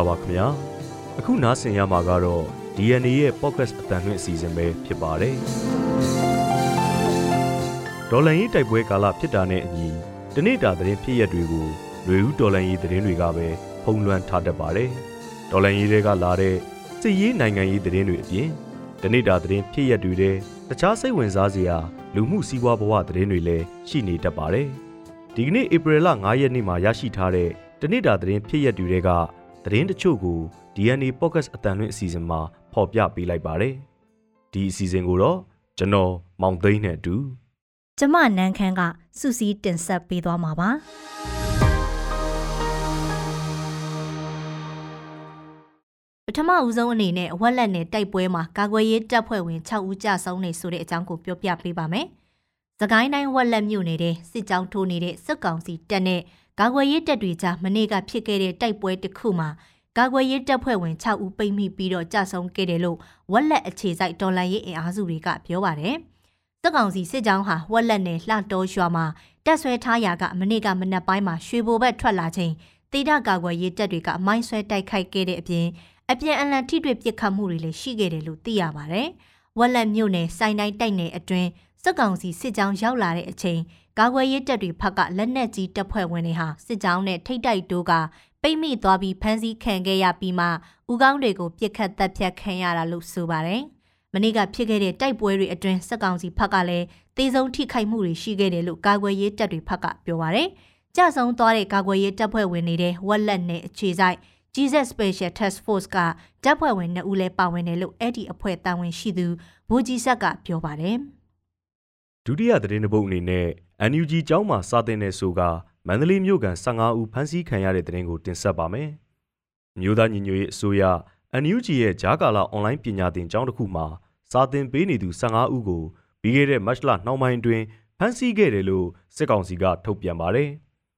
္ဂလာပါခင်ဗျာအခုနားဆင်ရမှာကတော့ DNA ရဲ့ podcast အတန်လွင့်အစီအစဉ်ပဲဖြစ်ပါတယ်ဒေါ်လန်ရေးတိုက်ပွဲကာလဖြစ်တာနဲ့အညီတနေ့တာသတင်းဖြစ်ရက်တွေကိုလူဦးဒေါ်လန်ရေးသတင်းတွေကပဲဖုံးလွှမ်းထားတတ်ပါတယ်ဒေါ်လန်ရေးတွေကလာတဲ့စစ်ရေးနိုင်ငံရေးသတင်းတွေအပြင်တနေ့တာသတင်းဖြစ်ရက်တွေတဲ့တခြားစိတ်ဝင်စားစရာလူမှုစီးပွားဘဝသတင်းတွေလည်းရှိနေတတ်ပါတယ်ဒီကနေ့ဧပြီလ9ရက်နေ့မှာရရှိထားတဲ့တနေ့တာသတင်းဖြစ်ရက်တွေက သတင်းတချို့ကို DNA Podcast အတန်လွင့်အစီအစဉ်မှာဖော်ပြပေးလိုက်ပါတယ်။ဒီအစီအစဉ်ကိုတော့ကျွန်တော်မောင်သိန်းနဲ့အတူကျမနန်းခမ်းကစူစီတင်ဆက်ပေးသွားမှာပါပထမဦးဆုံးအနေနဲ့ဝက်လက်နဲ့တိုက်ပွဲမှာကာကွယ်ရေးတပ်ဖွဲ့ဝင်6ဦးကြာဆုံးနေဆိုတဲ့အကြောင်းကိုပြောပြပေးပါမယ်။သကိုင်းတိုင်းဝက်လက်မြို့နယ်စစ်ကြောင်းထိုးနေတဲ့စစ်ကောင်စီတပ်နဲ့ ကာကွယ်ရေးတပ်တွေကြားမနေ့ကဖြစ်ခဲ့တဲ့တိုက်ပွဲတစ်ခုမှာကာကွယ်ရေးတပ်ဖွဲ့ဝင်6ဦးပိတ်မိပြီးတော့ကြာဆုံးခဲ့တယ်လို့ဝက်လက်အခြေစိုက်တော်လှန်ရေးအင်အားစုတွေကပြောပါတယ်။စစ်ကောင်စီစစ်ကြောင်းဟာဝက်လက်နယ်လှတော်ရွာမှာတပ်ဆွဲထားရာကမနေ့ကမနက်ပိုင်းမှာရွှေဘိုဘက်ထွက်လာချိန်တေဒကာကွယ်ရေးတပ်တွေကမိုင်းဆွဲတိုက်ခိုက်ခဲ့တဲ့အပြင်အပြန်အလှန်ထိတွေ့ပစ်ခတ်မှုတွေလည်းရှိခဲ့တယ်လို့သိရပါတယ်။ဝက်လက်မြို့နယ်စိုင်းတိုင်းတိုက်နယ်အတွင်းစစ်ကောင်စီစစ်ကြောင်းရောက်လာတဲ့အချိန် ကာကွယ်ရေးတပ်တွေဖက်ကလက်နက်ကြီးတပ်ဖွဲ့ဝင်တွေဟာစစ်ကြောင်းနဲ့ထိတ်တိုက်တိုးကပိတ်မိသွားပြီးဖမ်းဆီးခံခဲ့ရပြီးမှဥကောင်းတွေကိုပြစ်ခတ်တပ်ဖြတ်ခံရတာလို့ဆိုပါတယ်။မနေ့ကဖြစ်ခဲ့တဲ့တိုက်ပွဲတွေအတွင်းစစ်ကောင်စီဖက်ကလည်းတေဆုံးထိခိုက်မှုတွေရှိခဲ့တယ်လို့ကာကွယ်ရေးတပ်တွေဖက်ကပြောပါတယ်။ကြဆုံသွားတဲ့ကာကွယ်ရေးတပ်ဖွဲ့ဝင်တွေဝက်လက်နဲ့အခြေဆိုင် Jesus Special Task Force ကတပ်ဖွဲ့ဝင်2ဦးလည်းပါဝင်တယ်လို့အဲ့ဒီအဖွဲ့တာဝန်ရှိသူဘူကြီးဆက်ကပြောပါတယ် ဒုတိယသတင်းတစ်ပုဒ်အနေနဲ့ NUG ကျောင်းမှာစာသင်နေဆိုကမန္တလေးမြို့ကန်15ဦးဖမ်းဆီးခံရတဲ့သတင်းကိုတင်ဆက်ပါမယ်။မြို့သားညီညွတ်ရေးအစိုးရ NUG ရဲ့ဂျာကာလာအွန်လိုင်းပညာသင်ကျောင်းတစ်ခုမှာစာသင်ပေးနေသူ15ဦးကိုပြီးခဲ့တဲ့မတ်လနှောင်းပိုင်းတွင်ဖမ်းဆီးခဲ့တယ်လို့စစ်ကောင်စီကထုတ်ပြန်ပါတယ်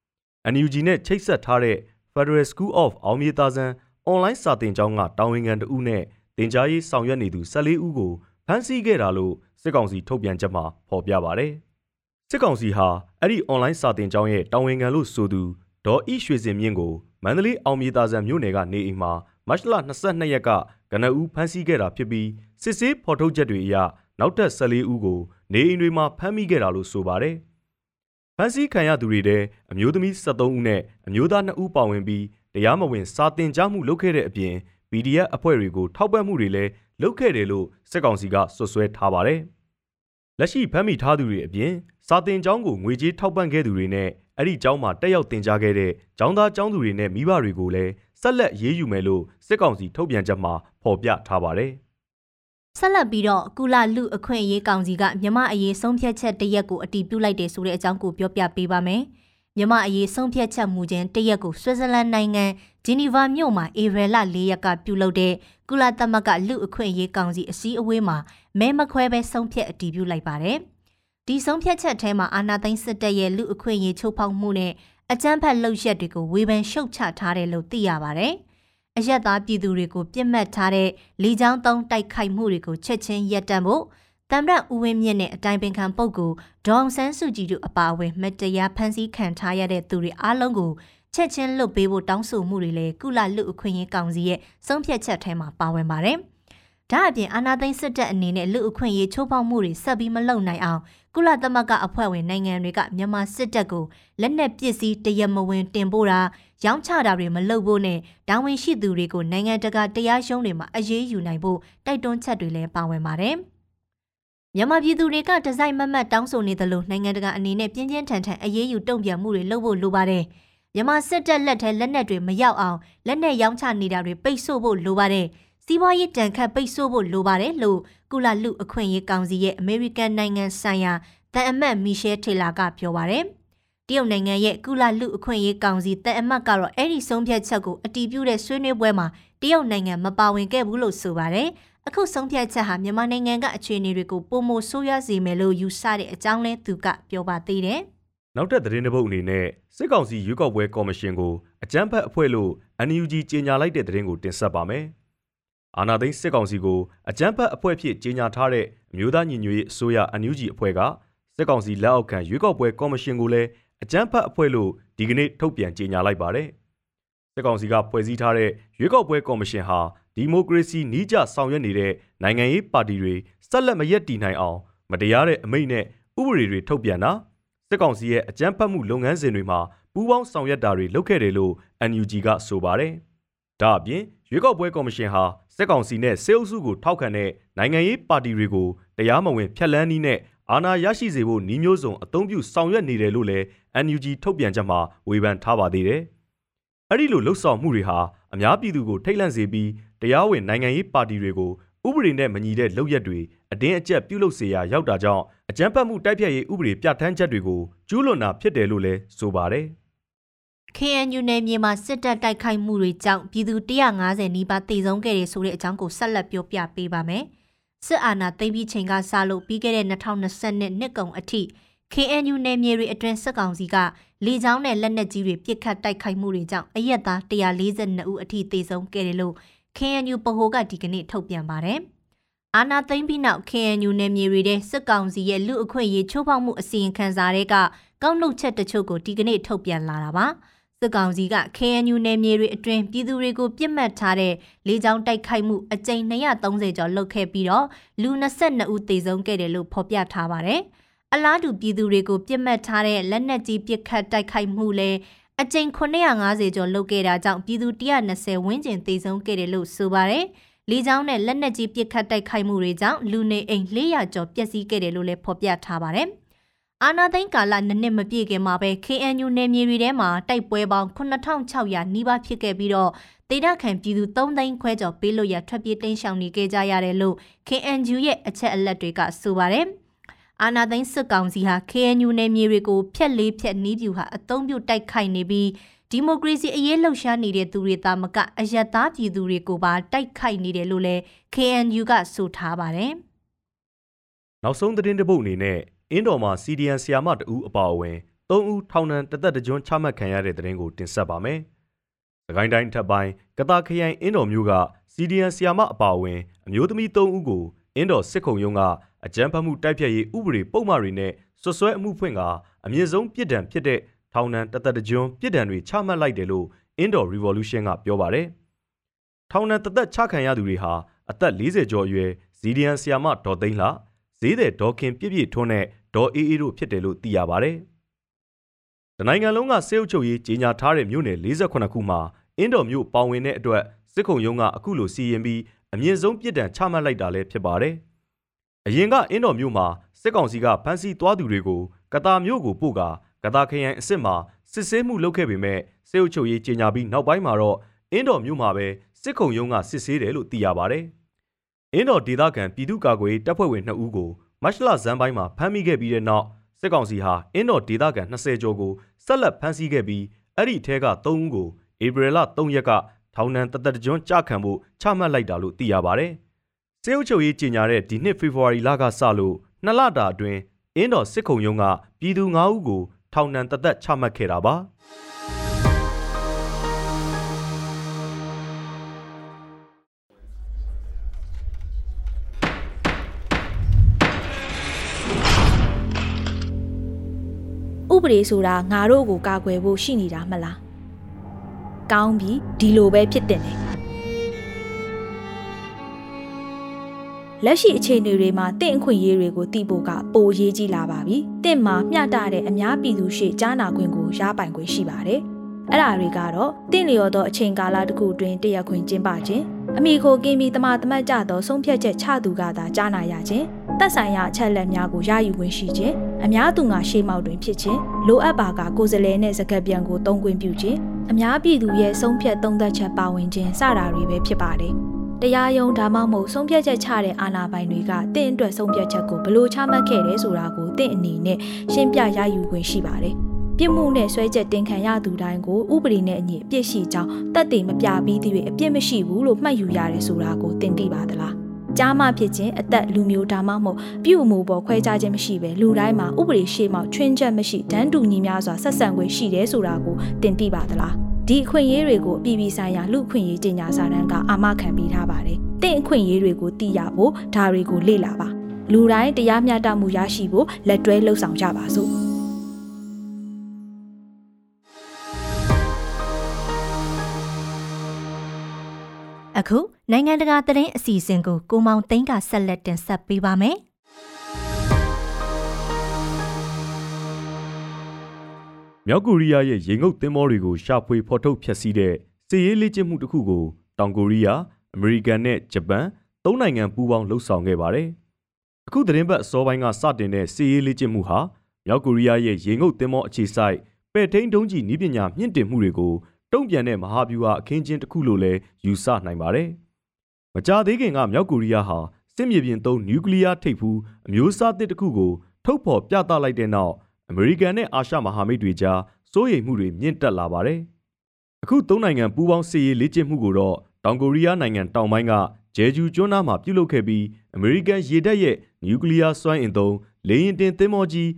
။ NUG နဲ့ချိတ်ဆက်ထားတဲ့ Federal School of အောင်မြေသာဆန်အွန်လိုင်းစာသင်ကျောင်းကတာဝန်ခံတဦးနဲ့တင် जा ရေးဆောင်ရွက်နေသူ14ဦးကိုဖမ်းဆီးခဲ့တာလို့ စစ်ကောင်စီထုတ်ပြန်ချက်မှာဖော်ပြပါတယ်။စစ်ကောင်စီဟာအဲ့ဒီ online စာသင်ကျောင်းရဲ့တာဝန်ခံလို့ဆိုသူဒေါ်ဤရွှေစင်မြင့်ကိုမန္တလေးအောင်မြေသာဆန်မြို့နယ်ကနေအိမ်မှာမတ်လ22ရက်ကကနဦးဖမ်းဆီးခဲ့တာဖြစ်ပြီးစစ်ဆေးဖော်ထုတ်ချက်တွေအရနောက်ထပ်14ဦးကိုနေအိမ်တွေမှာဖမ်းမိခဲ့တာလို့ဆိုပါတယ်။ဖမ်းဆီးခံရသူတွေထဲအမျိုးသမီး73ဦးနဲ့အမျိုးသား2ဦးပါဝင်ပြီးတရားမဝင်စာတင်ကြားမှုလုပ်ခဲ့တဲ့အပြင် PDF အဖွဲ့တွေကိုထောက်ပံ့မှုတွေလည်း လုပ်ခဲ့တယ်လို့စစ်ကောင်စီကဆွဆွဲထားပါတယ်။လက်ရှိဖမ်းမိထားသူတွေအပြင်စာတင်ကျောင်းကိုငွေကြေးထောက်ပံ့ခဲ့သူတွေနဲ့အဲ့ဒီကျောင်းမှာတက်ရောက်တင်ကြားခဲ့တဲ့ကျောင်းသားကျောင်းသူတွေနဲ့မိဘတွေကိုလည်းဆက်လက်ရေးယူမယ်လို့စစ်ကောင်စီထုတ်ပြန်ချက်မှာဖော်ပြထားပါတယ်။ဆက်လက်ပြီးတော့ကုလလူအခွင့်အရေးကောင်စီကမြမအရေးဆုံးဖြတ်ချက်တရက်ကိုအတည်ပြုလိုက်တယ်ဆိုတဲ့အကြောင်းကိုပြောပြပေးပါမယ်။ မြမအရေးဆုံးဖြတ်ချက်မူခြင်းတရက်ကိုဆွစ်ဇာလန်နိုင်ငံဂျီနီဗာမြို့မှာဧပြီလ၄ရက်ကပြုလုပ်တဲ့ကုလသမဂ္ဂလူအခွင့်အရေးကောင်စီအစည်းအဝေးမှာမဲမခွဲပဲဆုံးဖြတ်အတည်ပြုလိုက်ပါတယ်။ဒီဆုံးဖြတ်ချက်ထဲမှာအာဏာသိမ်းစစ်တပ်ရဲ့လူအခွင့်အရေးချိုးဖောက်မှုနဲ့အကြမ်းဖက်လှုပ်ရက်တွေကိုဝေဖန်ရှုတ်ချထားတယ်လို့သိရပါတယ်။အရက်သားပြည်သူတွေကိုပြစ်မှတ်ထားတဲ့လီချောင်းသုံးတိုက်ခိုက်မှုတွေကိုချက်ချင်းရပ်တန့်ဖို့ တမ်ရဦးဝင်းမြင့်နဲ့အတိုင်ပင်ခံပုဂ္ဂိုလ်ဒေါအောင်ဆန်းစုကြည်တို့အပါအဝင်မတရားဖမ်းဆီးခံထားရတဲ့သူတွေအားလုံးကိုချက်ချင်းလွတ်ပေးဖို့တောင်းဆိုမှုတွေလည်းကုလလူအခွင့်အရေးကောင်စီရဲ့ဆုံးဖြတ်ချက်ထဲမှာပါဝင်ပါတယ်။ဒါအပြင်အာဏာသိမ်းစစ်တပ်အနေနဲ့လူအခွင့်အရေးချိုးဖောက်မှုတွေဆက်ပြီးမလုပ်နိုင်အောင်ကုလသမဂ္ဂအဖွဲ့ဝင်နိုင်ငံတွေကမြန်မာစစ်တပ်ကိုလက်နက်ပစ္စည်းတရမဝင်တင်ပို့တာရောင်းချတာတွေမလုပ်ဖို့နဲ့တာဝန်ရှိသူတွေကိုနိုင်ငံတကာတရားရုံးတွေမှာအရေးယူနိုင်ဖို့တိုက်တွန်းချက်တွေလည်းပါဝင်ပါတယ်။ မြန်မာပြည်သူတွေကဒီဇိုင်းမမတ်တောင်းဆိုနေသလိုနိုင်ငံတကာအနေနဲ့ပြင်းပြင်းထန်ထန်အရေးယူတုံ့ပြန်မှုတွေလုပ်ဖို့လိုပါတယ်။မြန်မာစစ်တပ်လက်ထဲလက်နက်တွေမရောက်အောင်လက်နက်ရောင်းချနေတာတွေပိတ်ဆို့ဖို့လိုပါတယ်။စီးပွားရေးတန်ခတ်ပိတ်ဆို့ဖို့လိုပါတယ်လို့ကုလလူအခွင့်အရေးကောင်စီရဲ့အမေရိကန်နိုင်ငံဆိုင်ရာတန်အမတ်မီရှယ်ထေလာကပြောပါတယ်။တရုတ်နိုင်ငံရဲ့ကုလလူအခွင့်အရေးကောင်စီတန်အမတ်ကတော့အဲ့ဒီဆုံးဖြတ်ချက်ကိုအတည်ပြုတဲ့ဆွေးနွေးပွဲမှာတရုတ်နိုင်ငံမပါဝင်ခဲ့ဘူးလို့ဆိုပါတယ်။ အခုဆုံးဖြတ်ချက်ဟာမြန်မာနိုင်ငံကအခြေအနေတွေကိုပုံမဆိုးရွားစေမယ်လို့ယူဆတဲ့အကြောင်းလဲသူကပြောပါသေးတယ်။နောက်ထပ်သတင်းတစ်ပုဒ်အနေနဲ့စစ်ကောင်စီရွေးကောက်ပွဲကော်မရှင်ကိုအကြမ်းဖက်အဖွဲ့လို့ NUG ကြေညာလိုက်တဲ့သတင်းကိုတင်ဆက်ပါမယ်။အာဏာသိမ်းစစ်ကောင်စီကိုအကြမ်းဖက်အဖွဲ့ဖြစ်ကြေညာထားတဲ့အမျိုးသားညီညွတ်ရေးအစိုးရ NUG အဖွဲ့ကစစ်ကောင်စီလက်အောက်ခံရွေးကောက်ပွဲကော်မရှင်ကိုလည်းအကြမ်းဖက်အဖွဲ့လို့ဒီကနေ့ထုတ်ပြန်ကြေညာလိုက်ပါတယ်စစ်ကောင်စီကဖွဲ့စည်းထားတဲ့ရွေးကောက်ပွဲကော်မရှင်ဟာ ဒီမိုကရေစီနှီးကျဆောင်ရွက်နေတဲ့နိုင်ငံရေးပါတီတွေဆက်လက်မရက်တည်နိုင်အောင်မတရားတဲ့အမိန့်နဲ့ဥပဒေတွေထုတ်ပြန်တာစစ်ကောင်စီရဲ့အကြမ်းဖက်မှုလုပ်ငန်းစဉ်တွေမှာပူးပေါင်းဆောင်ရွက်တာတွေလုပ်ခဲ့တယ်လို့ NUG ကဆိုပါတယ်။ဒါအပြင်ရွေးကောက်ပွဲကော်မရှင်ဟာစစ်ကောင်စီနဲ့စေအုပ်စုကိုထောက်ခံတဲ့နိုင်ငံရေးပါတီတွေကိုတရားမဝင်ဖျက်လန်းနည်းနဲ့အာဏာရရှိစေဖို့နှီးမျိုးစုံအုံပြုဆောင်ရွက်နေတယ်လို့လည်း NUG ထုတ်ပြန်ချက်မှာဝေဖန်ထားပါသေးတယ်။အဲ့ဒီလိုလှုပ်ဆောင်မှုတွေဟာအများပြည်သူကိုထိတ်လန့်စေပြီး တရားဝင်နိုင်ငံရေးပါတီတွေကိုဥပဒေနဲ့မညီတဲ့လုပ်ရက်တွေအတင်းအကျပ်ပြုလုပ်စေရာရောက်တာကြောင့်အကြမ်းဖက်မှုတိုက်ဖျက်ရေးဥပဒေပြဋ္ဌာန်းချက်တွေကိုကျူးလွန်တာဖြစ်တယ်လို့လည်းဆိုပါတယ်။ KNU နယ်မြေမှာစစ်တပ်တိုက်ခိုက်မှုတွေကြောင့်ပြည်သူ150နီးပါးသေဆုံးခဲ့တယ်ဆိုတဲ့အကြောင်းကိုဆက်လက်ပြောပြပေးပါမယ်။စစ်အာဏာသိမ်းပြီးချိန်ကစလို့ပြီးခဲ့တဲ့2020နှစ်ကုန်အထိ KNU နယ်မြေတွေအတွင်းစစ်ကောင်စီကလေကြောင်းနဲ့လက်နက်ကြီးတွေပစ်ခတ်တိုက်ခိုက်မှုတွေကြောင့်အရက်သား142ဦးအထိသေဆုံးခဲ့တယ်လို့ KNU ပဟိုကဒီကနေ့ထုတ်ပြန်ပါတယ်။အာနာသိမ့်ပြီးနောက် KNU နယ်မြေတွေထဲစစ်ကောင်စီရဲ့လူအခွင့်အရေးချိုးဖောက်မှုအစီရင်ခံစာတွေကကောက်နှုတ်ချက်တချို့ကိုဒီကနေ့ထုတ်ပြန်လာတာပါ။စစ်ကောင်စီက KNU နယ်မြေတွေအတွင်းပြည်သူတွေကိုပြစ်မှတ်ထားတဲ့လေကြောင်းတိုက်ခိုက်မှုအကြိမ်230ကျော်လုပ်ခဲ့ပြီးတော့လူ22ဦးသေဆုံးခဲ့တယ်လို့ဖော်ပြထားပါတယ်။အလားတူပြည်သူတွေကိုပြစ်မှတ်ထားတဲ့လက်နက်ကြီးပစ်ခတ်တိုက်ခိုက်မှုလည်း အကြိမ်950ကျော်လုပ်ခဲ့တာကြောင့်ပြည်သူ120ဝန်းကျင်သေဆုံးခဲ့တယ်လို့ဆိုပါတယ်။လေကြောင်းနဲ့လက်နက်ကြီးပစ်ခတ်တိုက်ခိုက်မှုတွေကြောင့်လူနေအိမ်400ကျော်ပျက်စီးခဲ့တယ်လို့လည်းဖော်ပြထားပါတယ်။အာနာသိန်းကာလနှစ်နှစ်မပြည့်ခင်မှာပဲ KNU နယ်မြေတွေထဲမှာတိုက်ပွဲပေါင်း9600နီးပါးဖြစ်ခဲ့ပြီးတော့ဒေသခံပြည်သူ3သိန်းခွဲကျော်ပေးလို့ရထွက်ပြေးတိမ်းရှောင်နေကြကြရတယ်လို့ KNU ရဲ့အချက်အလက်တွေကဆိုပါတယ်။ အာနာသိန်းစစ်ကောင်စီဟာ KNU နယ်မြေတွေကိုဖျက်လေးဖျက်နီးပြူဟာအသုံးပြုတိုက်ခိုက်နေပြီးဒီမိုကရေစီအရေးလှုပ်ရှားနေတဲ့သူတွေသာမကအယက်သားပြည်သူတွေကိုပါတိုက်ခိုက်နေတယ်လို့လည်း KNU ကဆိုထားပါတယ်။နောက်ဆုံးသတင်းတစ်ပုဒ်အနေနဲ့အင်းတော်မှာ CDN ဆီယာမတဦးအပါအဝင်၃ဦးထောင်ဒဏ်တသက်တကြွချမှတ်ခံရတဲ့သတင်းကိုတင်ဆက်ပါမယ်။စကိုင်းတိုင်းထပ်ပိုင်းကတာခရိုင်အင်းတော်မျိုးက CDN ဆီယာမအပါအဝင်အမျိုးသမီး၃ဦးကိုအင်းတော်စစ်ခုံရုံးက အကြမ်းဖက်မှုတိုက်ဖျက်ရေးဥပဒေပုံမှန်တွေနဲ့ဆွဆွဲအမှုဖွင့်ကအမြင့်ဆုံးပြစ်ဒဏ်ဖြစ်တဲ့ထောင်ဒဏ်တသက်တကြွပြစ်ဒဏ်တွေချမှတ်လိုက်တယ်လို့ Indo Revolution ကပြောပါတယ်။ထောင်ဒဏ်တသက်ချခံရသူတွေဟာအသက်40ကျော်အရွယ်ဇီဒီယန်ဆီယာမဒေါ်သိန်းလှဈေးတဲ့ဒေါ်ခင်ပြည့်ပြည့်ထွန်းနဲ့ဒေါ်အေးအေးတို့ဖြစ်တယ်လို့သိရပါတယ်။တနိုင်ငံလုံးကစေအုပ်ချုပ်ရေးကြီးညာထားတဲ့မြို့နယ်48ခုမှာအင်းတော်မြို့ပေါဝင်တဲ့အတွက်စစ်ခုံရုံးကအခုလိုစီရင်ပြီးအမြင့်ဆုံးပြစ်ဒဏ်ချမှတ်လိုက်တာလည်းဖြစ်ပါတယ်။ အရင်ကအင်းတော်မြို့မှာစစ်ကောင်စီကဖမ်းဆီးသွားသူတွေကိုကတာမြို့ကိုပို့ကာကတာခရိုင်အစ်စ်မှာစစ်ဆေးမှုလုပ်ခဲ့ပေမဲ့စေအုပ်ချုပ်ရေးကြေညာပြီးနောက်ပိုင်းမှာတော့အင်းတော်မြို့မှာပဲစစ်ခုံရုံးကစစ်ဆေးတယ်လို့သိရပါဗျ။အင်းတော်ဒေသခံပြည်သူ့ကာကွယ်တပ်ဖွဲ့ဝင်2ဦးကိုမတ်လဇန်ပိုင်းမှာဖမ်းမိခဲ့ပြီးတဲ့နောက်စစ်ကောင်စီဟာအင်းတော်ဒေသခံ20ကျော်ကိုဆက်လက်ဖမ်းဆီးခဲ့ပြီးအဲ့ဒီထဲက3ဦးကိုဧပြီလ3ရက်ကထောင်ဒဏ်တသက်ကျွန်းကြခံဖို့ချမှတ်လိုက်တာလို့သိရပါဗျ။ စေအုပ်ချုပ်ရေးကြီးညာတဲ့ဒီနှစ်ဖေဖော်ဝါရီလကစလို့နှစ်လတာအတွင်းအင်းတော်စစ်ခုံရုံးကပြည်သူ9ဦးကိုထောင်ဒဏ်တသက်ချမှတ်ခဲ့တာပါဥပဒေဆိုတာငါတို့ကိုကာကွယ်ဖို့ရှိနေတာမလားကောင်းပြီဒီလိုပဲဖြစ်တ လက်ရှိအခြေအနေတွေမှာတင့်အခွင့်အရေးတွေကိုသိဖို့ကပိုအရေးကြီးလာပါပြီ။တင့်မှာမျှတတဲ့အများပြည်သူရှေ့ကြားနာခွင့်ကိုရပိုင်ခွင့်ရှိပါတယ်။အဲ့ဒါတွေကတော့တင့်လျော်သောအချိန်ကာလတစ်ခုတွင်တရက်ခွင့်ကျင်းပခြင်းအမိခိုကင်းပြီးတမတမတ်ကြသောဆုံးဖြတ်ချက်ချသူကသာကြားနာရခြင်းတက်ဆိုင်ရာအချက်လက်များကိုရယူခွင့်ရှိခြင်းအများသူငါရှေ့မောက်တွင်ဖြစ်ခြင်းလိုအပ်ပါကကိုယ်စလဲနဲ့စကပ်ပြန်ကိုတုံးခွင့်ပြုခြင်းအများပြည်သူရဲ့ဆုံးဖြတ်သုံးသက်ချက်ပါဝင်ခြင်းစတာတွေပဲဖြစ်ပါတယ်။ တရားရုံးဒါမှမဟုတ်ဆုံးဖြတ်ချက်ချတဲ့အာဏာပိုင်တွေကတင့်အတွက်ဆုံးဖြတ်ချက်ကိုဘလို့ချမှတ်ခဲ့တယ်ဆိုတာကိုတင့်အနေနဲ့ရှင်းပြရယူခွင့်ရှိပါတယ်။ပြစ်မှုနဲ့ဆွဲချက်တင်ခံရသူတိုင်းကိုဥပဒေနဲ့အညီအပြစ်ရှိကြောင်းတက်တည်မပြပြီးသည့်အပြစ်မရှိဘူးလို့မှတ်ယူရတယ်ဆိုတာကိုတင်သိပါသလား။ကြားမှဖြစ်ခြင်းအသက်လူမျိုးဒါမှမဟုတ်ပြုမှုပေါ်ခွဲခြားခြင်းမရှိပဲလူတိုင်းမှာဥပဒေရှေ့မှချွင်းချက်မရှိတန်းတူညီများစွာဆက်ဆံခွင့်ရှိတယ်ဆိုတာကိုတင်သိပါသလား။ ဒီအခွင့်အရေးတွေကိုအပြည်ပြည်ဆိုင်ရာလူအခွင့်အရေးကြေညာစာတမ်းကအာမခံပေးထားပါတယ်။တင့်အခွင့်အရေးတွေကိုသိရဖို့ဒါတွေကိုလေ့လာပါ။လူတိုင်းတရားမျှတမှုရရှိဖို့လက်တွဲလှုပ်ဆောင်ကြပါစို့။အခုနိုင်ငံတကာသတင်းအစီအစဉ်ကိုကိုမောင်သိန်းကဆက်လက်တင်ဆက်ပေးပါမယ် မြောက်ကိုရီးယားရဲ့ရေငုပ်သင်္ဘောတွေကိုရှာဖွေဖော်ထုတ်ဖျက်ဆီးတဲ့စစ်ရေးလေ့ကျင့်မှုတစ်ခုကိုတောင်ကိုရီးယားအမေရိကန်နဲ့ဂျပန်သုံးနိုင်ငံပူးပေါင်းလှုပ်ဆောင်ခဲ့ပါတယ်။အခုသတင်းပတ်အစောပိုင်းကစတင်တဲ့စစ်ရေးလေ့ကျင့်မှုဟာမြောက်ကိုရီးယားရဲ့ရေငုပ်သင်္ဘောအခြေစိုက်ပဲ့ထိန်ဒုံးကြီးနည်းပညာမြင့်တင်မှုတွေကိုတုံ့ပြန်တဲ့မဟာဗျူဟာအခင်းကျင်းတစ်ခုလို့လည်းယူဆနိုင်ပါတယ်။မကြာသေးခင်ကမြောက်ကိုရီးယားဟာစစ်မြေပြင်သုံးနျူကလ িয়ার ထိပ်ဖူးအမျိုးအစားတစ်ခုကိုထုတ်ဖော်ပြသလိုက်တဲ့နောက် အမေရိကန်နဲ့အာရှမဟာမိတ်တွေကြားစိုးရိမ်မှုတွေမြင့်တက်လာပါတယ်။အခုသုံးနိုင်ငံပူးပေါင်းစစ်ရေးလေ့ကျင့်မှုကိုတော့တောင်ကိုရီးယားနိုင်ငံတောင်ပိုင်းကဂျဲဂျူကျွန်းသားမှာပြုလုပ်ခဲ့ပြီးအမေရိကန်ရေတပ်ရဲ့နျူကလ িয়ার စွမ်းအင်သုံးလေယာဉ်တင်သင်္ဘောကြီး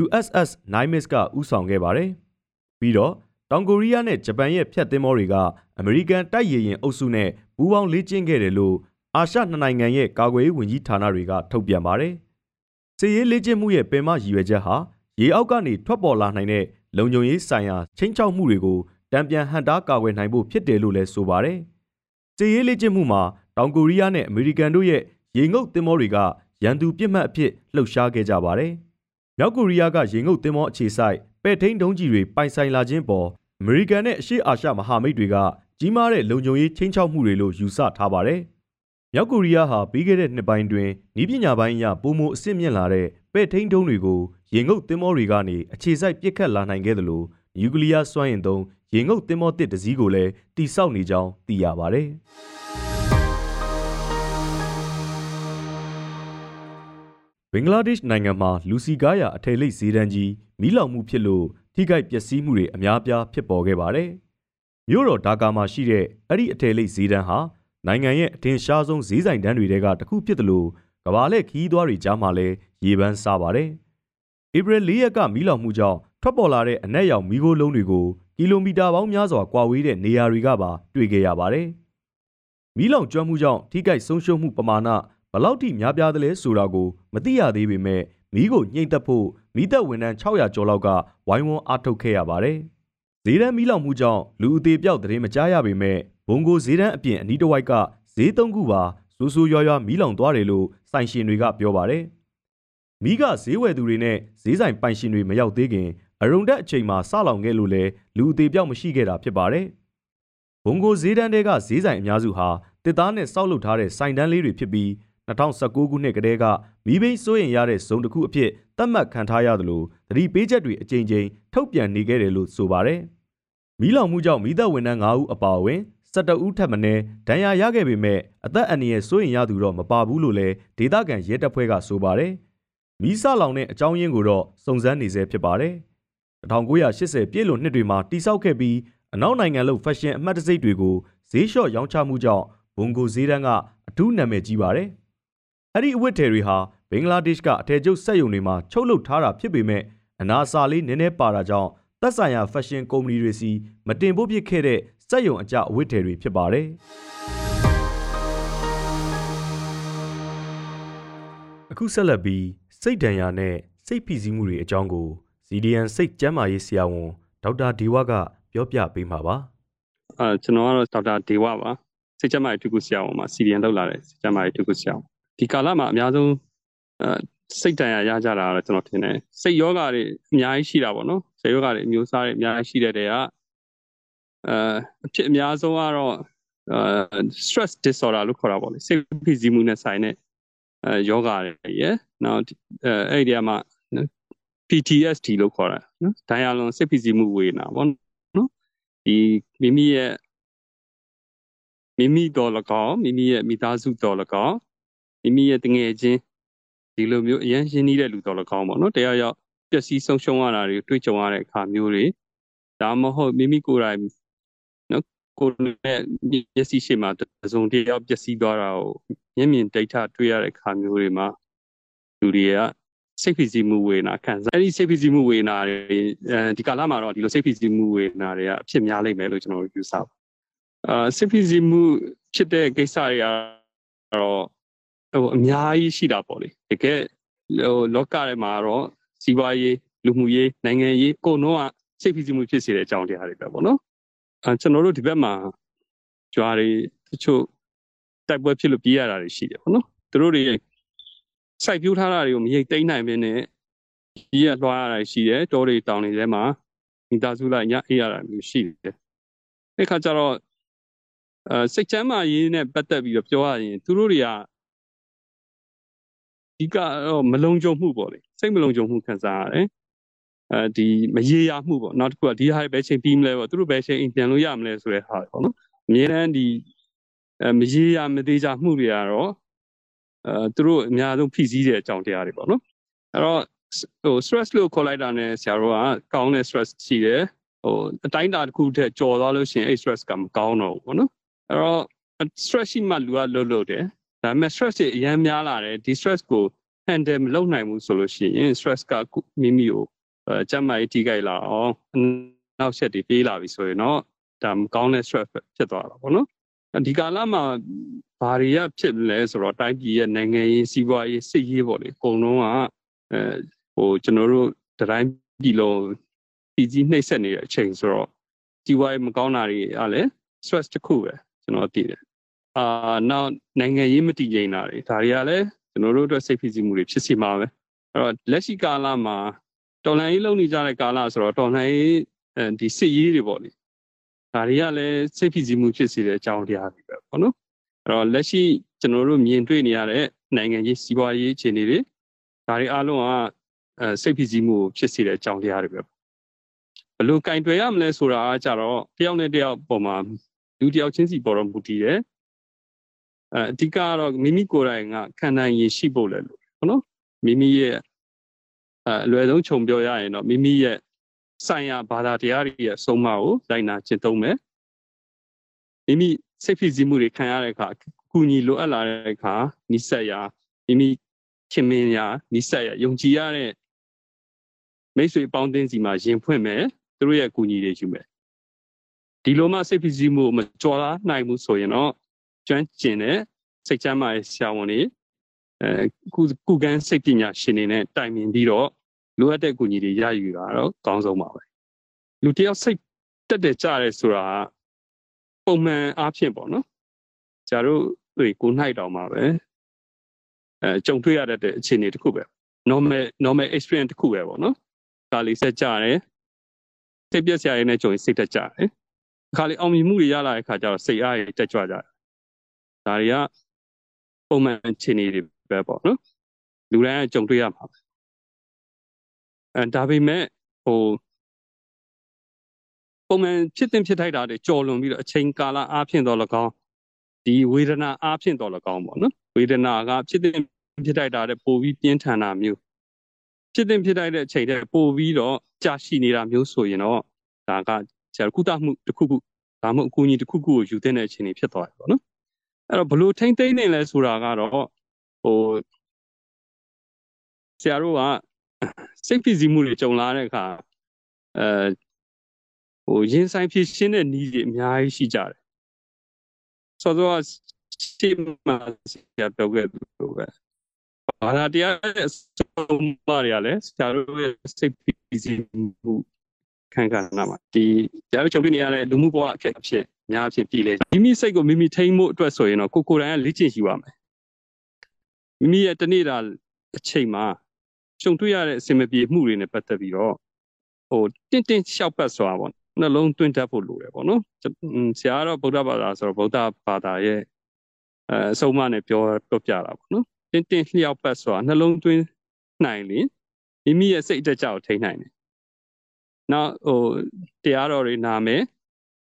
USS Nimitz ကဦးဆောင်ခဲ့ပါတယ်။ပြီးတော့တောင်ကိုရီးယားနဲ့ဂျပန်ရဲ့ဖျက်သင်္ဘောတွေကအမေရိကန်တိုက်ရေရင်အုပ်စုနဲ့ပူးပေါင်းလေ့ကျင့်ခဲ့တယ်လို့အာရှနှစ်နိုင်ငံရဲ့ကာကွယ်ရေးဝန်ကြီးဌာနတွေကထုတ်ပြန်ပါတယ်။စစ်ရေးလေ့ကျင့်မှုရဲ့ပင်မရည်ရွယ်ချက်ဟာ ရေအောက်ကနေထွက်ပေါ်လာနိုင်တဲ့လုံခြုံရေးဆိုင်ရာချင်းချောက်မှုတွေကိုတံပြန်ဟန်တာကာကွယ်နိုင်ဖို့ဖြစ်တယ်လို့လည်းဆိုပါတယ်။စစ်ရေးလေ့ကျင့်မှုမှာတောင်ကိုရီးယားနဲ့အမေရိကန်တို့ရဲ့ရေငုပ်သင်္ဘောတွေကရန်သူပြစ်မှတ်အဖြစ်လှုပ်ရှားခဲ့ကြပါတယ်။မြောက်ကိုရီးယားကရေငုပ်သင်္ဘောအခြေစိုက်ပဲ့ထိန်ဒုံးကြီးတွေပိုင်ဆိုင်လာခြင်းပေါ်အမေရိကန်နဲ့အရှေ့အာရှမဟာမိတ်တွေကကြီးမားတဲ့လုံခြုံရေးချင်းချောက်မှုတွေလို့ယူဆထားပါတယ်။မြောက်ကိုရီးယားဟာပြီးခဲ့တဲ့နှစ်ပိုင်းတွင်ဤပညာပိုင်းအရပုံမအစ်စ်မြင့်လာတဲ့ ပဲ့ထိန်ဒုံးတွေကိုရေငုပ်သင်္ဘောတွေကနေအခြေစိုက်ပစ်ခတ်လာနိုင်ခဲ့တယ်လို့နျူကလ িয়ার စွမ်းအင်သုံးရေငုပ်သင်္ဘောတစ်တစည်းကိုလည်းတိစောက်နေကြောင်းသိရပါတယ်။ဘင်္ဂလားဒေ့ရှ်နိုင်ငံမှာလူစီကားရအထည်လိပ်ဈေးတန်းကြီးမီးလောင်မှုဖြစ်လို့ထိခိုက်ပျက်စီးမှုတွေအများပြားဖြစ်ပေါ်ခဲ့ပါတယ်။မြို့တော်ဒါကာမှာရှိတဲ့အဲ့ဒီအထည်လိပ်ဈေးတန်းဟာနိုင်ငံရဲ့အထင်ရှားဆုံးဈေးဆိုင်တန်းတွေကတစ်ခုဖြစ်တယ်လို့ကဘာလက်ခီးသွားတွေကြားမှာလည်း ရေပန်းစားပါတယ်။ဧပြီ၄ရက်ကမီးလောင်မှုကြောင့်ထွက်ပေါ်လာတဲ့အနက်ရောင်မီးခိုးလုံးတွေကိုကီလိုမီတာပေါင်းများစွာကွာဝေးတဲ့နေရာတွေကပါတွေ့ခဲ့ရပါတယ်။မီးလောင်ကျွမ်းမှုကြောင့်ထိခိုက်ဆုံးရှုံးမှုပမာဏဘလောက်ထိများပြားသလဲဆိုတာကိုမသိရသေးပေမဲ့မီးကိုညှိမ့်သက်ဖို့မီးသက်ဝန်ထမ်း600ကျော်လောက်ကဝိုင်းဝန်းအားထုတ်ခဲ့ရပါတယ်။ဈေးတန်းမီးလောင်မှုကြောင့်လူအသေးပြောက်သတင်းမကြားရပေမဲ့ဘုံကိုဈေးတန်းအပြင်အနီးတစ်ဝိုက်ကဈေးသုံးခုပါစူးစူးရွားရွားမီးလောင်သွားတယ်လို့စိုင်ရှင်တွေကပြောပါတယ်။ မိကဈေးဝယ်သူတွေနဲ့ဈေးဆိုင်ပိုင်ရှင်တွေမရောက်သေးခင်အရုံတက်အချိန်မှာစလောင်ခဲ့လို့လဲလူအသေးပြောက်မရှိခဲ့တာဖြစ်ပါတယ်။ဘုံကိုဈေးတန်းတွေကဈေးဆိုင်အများစုဟာတစ်သားနဲ့စောက်လုပ်ထားတဲ့ဆိုင်တန်းလေးတွေဖြစ်ပြီး2019ခုနှစ်ကတည်းကမိဘိန်းစိုးရင်ရတဲ့ဇုံတစ်ခုအဖြစ်သတ်မှတ်ခံထားရသလိုသတိပေးချက်တွေအကြိမ်ကြိမ်ထုတ်ပြန်နေခဲ့တယ်လို့ဆိုပါတယ်။မီးလောင်မှုကြောင့်မိသက်ဝန်ထမ်း9ဦးအပါအဝင်12ဦးထပ်မံဒဏ်ရာရခဲ့ပေမဲ့အသက်အန္တရာယ်စိုးရင်ရသူတော့မပါဘူးလို့လည်းဒေသခံရဲတပ်ဖွဲ့ကဆိုပါတယ်။ မီးစလောင်တဲ့အကြောင်းရင်းကိုတော့စုံစမ်းနေဆဲဖြစ်ပါတယ်။1980ပြည့်လွန်နှစ်တွေမှာတိစောက်ခဲ့ပြီးအနောက်နိုင်ငံလို့ဖက်ရှင်အမှတ်တံဆိပ်တွေကိုဈေးလျှော့ရောင်းချမှုကြောင့်ဘုံကိုဈေးတန်းကအထူးနာမည်ကြီးပါတယ်။အဲ့ဒီအဝတ်ထည်တွေဟာဘင်္ဂလားဒေ့ရှ်ကအထည်ချုပ်စက်ရုံတွေမှာချုပ်လုပ်ထားတာဖြစ်ပေမဲ့အနာစာလေးနည်းနည်းပါတာကြောင့်သက်ဆိုင်ရာဖက်ရှင်ကုမ္ပဏီတွေစီမတင်ဖို့ဖြစ်ခဲ့တဲ့စက်ရုံအကြအဝတ်ထည်တွေဖြစ်ပါတယ်။အခုဆက်လက်ပြီး စိတ်ဒဏ်ရာနဲ့စိတ်ဖိစီးမှုတွေအကြောင်းကို CDN စိတ်ကျန်းမာရေးဆရာဝန်ဒေါက်တာဒေဝကပြောပြပေးမှာပါ။အဲကျွန်တော်ကတော့ဒေါက်တာဒေဝပါ။စိတ်ကျန်းမာရေးထုခုဆရာဝန်မှာ CDN လောက်လာတဲ့စိတ်ကျန်းမာရေးထုခုဆရာဝန်။ဒီကာလမှာအများဆုံးအဲစိတ်ဒဏ်ရာရကြတာကတော့ကျွန်တော်ထင်တယ်။စိတ်ယောဂတွေအများကြီးရှိတာပေါ့နော်။စိတ်ယောဂတွေအမျိုးအစားတွေအများကြီးရှိတဲ့တဲ့ကအဲအဖြစ်အများဆုံးကတော့အဲ stress disorder လို့ခေါ်တာပေါ့လေ။စိတ်ဖိစီးမှုနဲ့ဆိုင်တဲ့ အဲယောဂတွေရယ်နောက်အဲအဲ့ဒီမှာ PTSD လို့ခေါ်တာနော်ဒိုင်ယာလွန်စစ်ဖိစီးမှုဝေနာပေါ့နော်ဒီမိမိရဲ့မိမိတော်၎င်းမိမိရဲ့မိသားစုတော်၎င်းမိမိရဲ့တငယ်ချင်းဒီလိုမျိုးအရန်ရှင်းနေတဲ့လူတော်၎င်းပေါ့နော်တရားရောက်ပျက်စီးဆုံးရှုံးရတာတွေတွေ့ကြုံရတဲ့အခါမျိုးတွေဒါမှမဟုတ်မိမိကိုယ်တိုင်နော် ကိုယ်နဲ့မျက်စိရှိမှတစုံတယောက်ပျက်စီးသွားတာကိုမျက်မြင်ဒိဋ္ဌတွေ့ရတဲ့အခါမျိုးတွေမှာလူတွေကစိတ်ဖိစီးမှုဝေနာခံစားအဲ့ဒီစိတ်ဖိစီးမှုဝေနာတွေအဲဒီကာလမှာတော့ဒီလိုစိတ်ဖိစီးမှုဝေနာတွေကအဖြစ်များလိမ့်မယ်လို့ကျွန်တော်တို့ယူဆပါအာစိတ်ဖိစီးမှုဖြစ်တဲ့ကိစ္စတွေကတော့ဟိုအများကြီးရှိတာပေါ့လေတကယ်ဟိုလောကထဲမှာတော့စီးပွားရေးလူမှုရေးနိုင်ငံရေးကိုတော့စိတ်ဖိစီးမှုဖြစ်စေတဲ့အကြောင်းတရားတွေပဲပေါ့နော် အဲကျွန်တော်တို့ဒီဘက်မှာကြွားတွေတချို့တိုက်ပွဲဖြစ်လို့ပြေးရတာတွေရှိတယ်ပေါ့နော်သူတို့တွေစိုက်ပျိုးထားတာတွေကိုမရိတ်သိမ်းနိုင်ဘဲနဲ့ကြီးရလွှားရတာရှိတယ်တောတွေတောင်တွေထဲမှာမိသားစုလိုက်ညအေးရတာမျိုးရှိတယ်အဲ့ခါကျတော့အဲစိတ်ချမ်းသာရေးနဲ့ပတ်သက်ပြီးတော့ပြောရရင်သူတို့တွေကဒီကတော့မလုံခြုံမှုပေါ့လေစိတ်မလုံခြုံမှုခံစားရတယ် အဲဒီမရေရာမှုပေါ့နောက်တစ်ခုကဒီဟာပဲချိန်ပြီးမလဲပေါ့သူတို့ပဲချိန်အိမ်ပြန်လို့ရမလဲဆိုတဲ့ဟာပေါ့နော်အများတန်းဒီအဲမရေရာမသေးချာမှုတွေကတော့အဲသူတို့အများဆုံးဖိစီးတဲ့အကြောင်းတရားတွေပေါ့နော်အဲ့တော့ဟို stress လို့ခေါ်လိုက်တာ ਨੇ ဆရာတို့ကကောင်းတဲ့ stress ရှိတယ်ဟိုအတိုင်းတာတစ်ခုတည်းကြော်သွားလို့ရှိရင်အဲ့ stress ကမကောင်းတော့ဘူးပေါ့နော်အဲ့တော့ stress ရှိမှလူကလှုပ်လှုပ်တယ်ဒါပေမဲ့ stress တွေအများများလာတယ်ဒီ stress ကို handle မလုပ်နိုင်ဘူးဆိုလို့ရှိရင် stress ကမိမိကိုအဲ ကျန်းမာရေးထိခိုက်လာအောင်နောက်ဆက်တွေပြေးလာပြီဆိုရင်တော့ဒါမကောင်းတဲ့ stress ဖြစ်သွားတာပေါ့နော်ဒီကာလမှာဘာတွေကဖြစ်လဲဆိုတော့တိုင်းပြည်ရဲ့နိုင်ငံရေးစီးပွားရေးစစ်ရေးပေါ့လေအကုန်လုံးကအဲဟိုကျွန်တော်တို့တိုင်းပြည်လုံးပြည်ကြီးနှိပ်စက်နေတဲ့အချိန်ဆိုတော့စီးပွားရေးမကောင်းတာတွေကလည်း stress တစ်ခုပဲကျွန်တော်သိတယ်အာနောက်နိုင်ငံရေးမတည်ငြိမ်တာတွေဒါတွေကလည်းကျွန်တော်တို့အတွက်စိတ်ဖိစီးမှုတွေဖြစ်စီမှာပဲအဲ့တော့လက်ရှိကာလမှာ တော်လှန်ရေးလုပ်နေကြတဲ့ကာလဆိုတော့တော်လှန်ရေးအဲဒီစစ်ရေးတွေပေါ့လေဒါတွေကလည်းစိတ်ဖိစီးမှုဖြစ်စေတဲ့အကြောင်းတရားတွေပဲပေါ့နော်အဲ့တော့လက်ရှိကျွန်တော်တို့မြင်တွေ့နေရတဲ့နိုင်ငံရေးစီးပွားရေးအခြေအနေတွေဒါတွေအားလုံးကအဲစိတ်ဖိစီးမှုဖြစ်စေတဲ့အကြောင်းတရားတွေပဲဘယ်လိုကင်တွယ်ရမလဲဆိုတာကကြတော့တယောက်နဲ့တယောက်ပုံမှာလူတယောက်ချင်းစီပေါ်တော့မူတည်တယ်အဲအဓိကကတော့မိမိကိုယ်တိုင်ကခံနိုင်ရရှိဖို့လဲလို့ဟုတ်နော်မိမိရဲ့ အဲအလွယ်ဆုံးခြုံပြောရရင်တော့မိမိရဲ့ဆိုင်ရာဘာသာတရားတွေရဲ့အဆုံးအမကိုလိုက်နာကျင့်သုံးမယ်မိမိစိတ်ဖိစီးမှုတွေခံရတဲ့အခါကုညီလိုအပ်လာတဲ့အခါနိဆက်ရာမိမိခင်မင်းရာနိဆက်ရာယုံကြည်ရတဲ့မိတ်ဆွေပေါင်းသင်းစီမှာရင်ဖွင့်မယ်သူတို့ရဲ့ကုညီတွေယူမယ်ဒီလိုမှစိတ်ဖိစီးမှုမကြော်လာနိုင်ဘူးဆိုရင်တော့ကျွမ်းကျင်တဲ့စိတ်ချမ်းသာရဲ့ဆရာဝန်တွေ အဲကုကုကန်းစိတ်ပညာရှင်တွေနဲ့တိုင်ပင်ပြီးတော့လိုအပ်တဲ့ကူညီတွေရယူတာတော့အကောင်းဆုံးပါပဲလူတယောက်စိတ်တက်တယ်ကြတယ်ဆိုတာပုံမှန်အားဖြင့်ပေါ့နော်ဆရာတို့တွေကိုနိုင်တောင်မှာပဲအဲကြုံတွေ့ရတဲ့အခြေအနေတစ်ခုပဲ normal normal experience တစ်ခုပဲပေါ့နော်ဒါလေးဆက်ကြတယ်စိတ်ပြက်စရာတွေနဲ့ကြုံရင်စိတ်တက်ကြတယ်အခါလေးအောင်မြင်မှုတွေရလာတဲ့အခါကျတော့စိတ်အားတွေတက်ကြွကြတယ်ဒါတွေကပုံမှန်အခြေအနေတွေ ပဲပေါ့နော်လူတိုင်းကကြုံတွေ့ရမှာအဲဒါပေမဲ့ဟိုပုံမှန်ဖြစ်တင်ဖြစ်ထိုက်တာတွေကြော်လွန်ပြီးတော့အချိန်ကာလအားဖြင့်တော့၎င်းဒီဝေဒနာအားဖြင့်တော့၎င်းပေါ့နော်ဝေဒနာကဖြစ်တင်ဖြစ်ထိုက်တာတဲ့ပိုပြီးပြင်းထန်တာမျိုးဖြစ်တင်ဖြစ်ထိုက်တဲ့အချိန်တဲ့ပိုပြီးတော့ကြာရှိနေတာမျိုးဆိုရင်တော့ဒါကဆရာကုသမှုတစ်ခုခုဒါမှမဟုတ်အကူအညီတစ်ခုခုကိုယူတဲ့အခြေအနေဖြစ်သွားတယ်ပေါ့နော်အဲ့တော့ဘလို့ထိမ့်သိမ့်နေလဲဆိုတာကတော့ ဟိုဆရာတို့ကစိတ်ဖိစီးမှုတွေကြုံလာတဲ့အခါအဲဟိုရင်ဆိုင်ဖြစ်ရှင်းတဲ့နည်းတွေအများကြီးရှိကြတယ်ဆိုတော့ရှင်းမှာဆရာပြောခဲ့လို့ပဲဘာသာတရားရဲ့အဆုံးအမတွေကလည်းဆရာတို့ရဲ့စိတ်ဖိစီးမှုခံကဏ္ဍမှာဒီဆရာတို့ချုပ်ပြနေရတဲ့လူမှုဘဝအဖြစ်အဖြစ်အများအဖြစ်ပြည်လေမိမိစိတ်ကိုမိမိထိန်းမှုအတွက်ဆိုရင်တော့ကိုကိုယ်တိုင်ကလေ့ကျင့်ယူရမယ် မိမိရဲ့တနေ့တာအချိန်မှာကြုံတွေ့ရတဲ့အစင်မပြေမှုတွေနဲ့ပတ်သက်ပြီးတော့ဟိုတင့်တင့်လျှောက်ပတ်စွာပေါ့နှလုံးသွင်းတတ်ဖို့လိုတယ်ပေါ့နော်ဆရာကတော့ဗုဒ္ဓဘာသာဆိုတော့ဗုဒ္ဓဘာသာရဲ့အဲအဆုံးအမနဲ့ပြောပြောပြတာပေါ့နော်တင့်တင့်လျှောက်ပတ်စွာနှလုံးသွင်းနိုင်ရင်မိမိရဲ့စိတ်အတက်ကြောက်ထိန်းနိုင်တယ်နောက်ဟိုတရားတော်တွေနာမယ်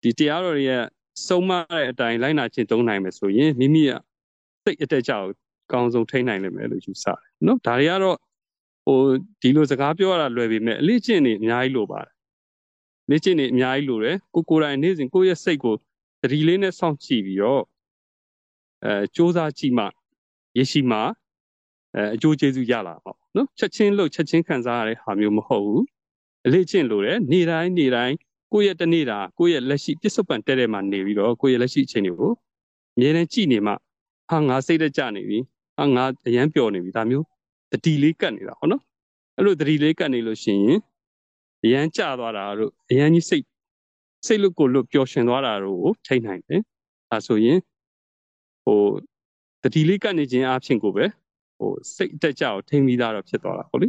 ဒီတရားတော်တွေရဲ့ဆုံးမတဲ့အတိုင်းလိုက်နာခြင်းသုံးနိုင်မယ်ဆိုရင်မိမိရဲ့စိတ်အတက်ကြောက် အကောင်းဆုံးထိန်းနိုင်လိမ့်မယ်လို့ယူဆတယ်နော်ဒါတွေကတော့ဟိုဒီလိုစကားပြောရတာလွယ်ပေမဲ့အလေးကျင့်နေအများကြီးလိုပါတယ်လေ့ကျင့်နေအများကြီးလိုတယ်ကိုကိုယ်တိုင်နေ့စဉ်ကိုယ့်ရဲ့စိတ်ကိုသတိလေးနဲ့စောင့်ကြည့်ပြီးတော့အဲစ조사ကြည့်မှရရှိမှအဲအကျိုးကျေးဇူးရလာပေါ့နော်ချက်ချင်းလို့ချက်ချင်းခံစားရတဲ့ဟာမျိုးမဟုတ်ဘူးအလေးကျင့်လိုတယ်နေ့တိုင်းနေ့တိုင်းကိုယ့်ရဲ့တနေ့တာကိုယ့်ရဲ့လက်ရှိပြစ္ဆုတ်ပံတဲ့တဲ့မှာနေပြီးတော့ကိုယ့်ရဲ့လက်ရှိအခြေအနေကိုအမြဲတမ်းကြည့်နေမှဟာငါစိတ်တကြနေပြီ ဟာငါအရန်ပျော်နေပြီဒါမျိုးတတိလေးကတ်နေတာဟုတ်နော်အဲ့လိုတတိလေးကတ်နေလို့ရှိရင်အရန်ကြသွားတာတို့အရန်ကြီးစိတ်စိတ်လွတ်ကိုလွတ်ပျော်ရွှင်သွားတာတို့ကိုထိနိုင်တယ်အဲဆိုရင်ဟိုတတိလေးကတ်နေခြင်းအဖြစ်ကိုပဲဟိုစိတ်တက်ကြအောင်ထိမ့်ပြီးသားတော့ဖြစ်သွားတာဟုတ်လေ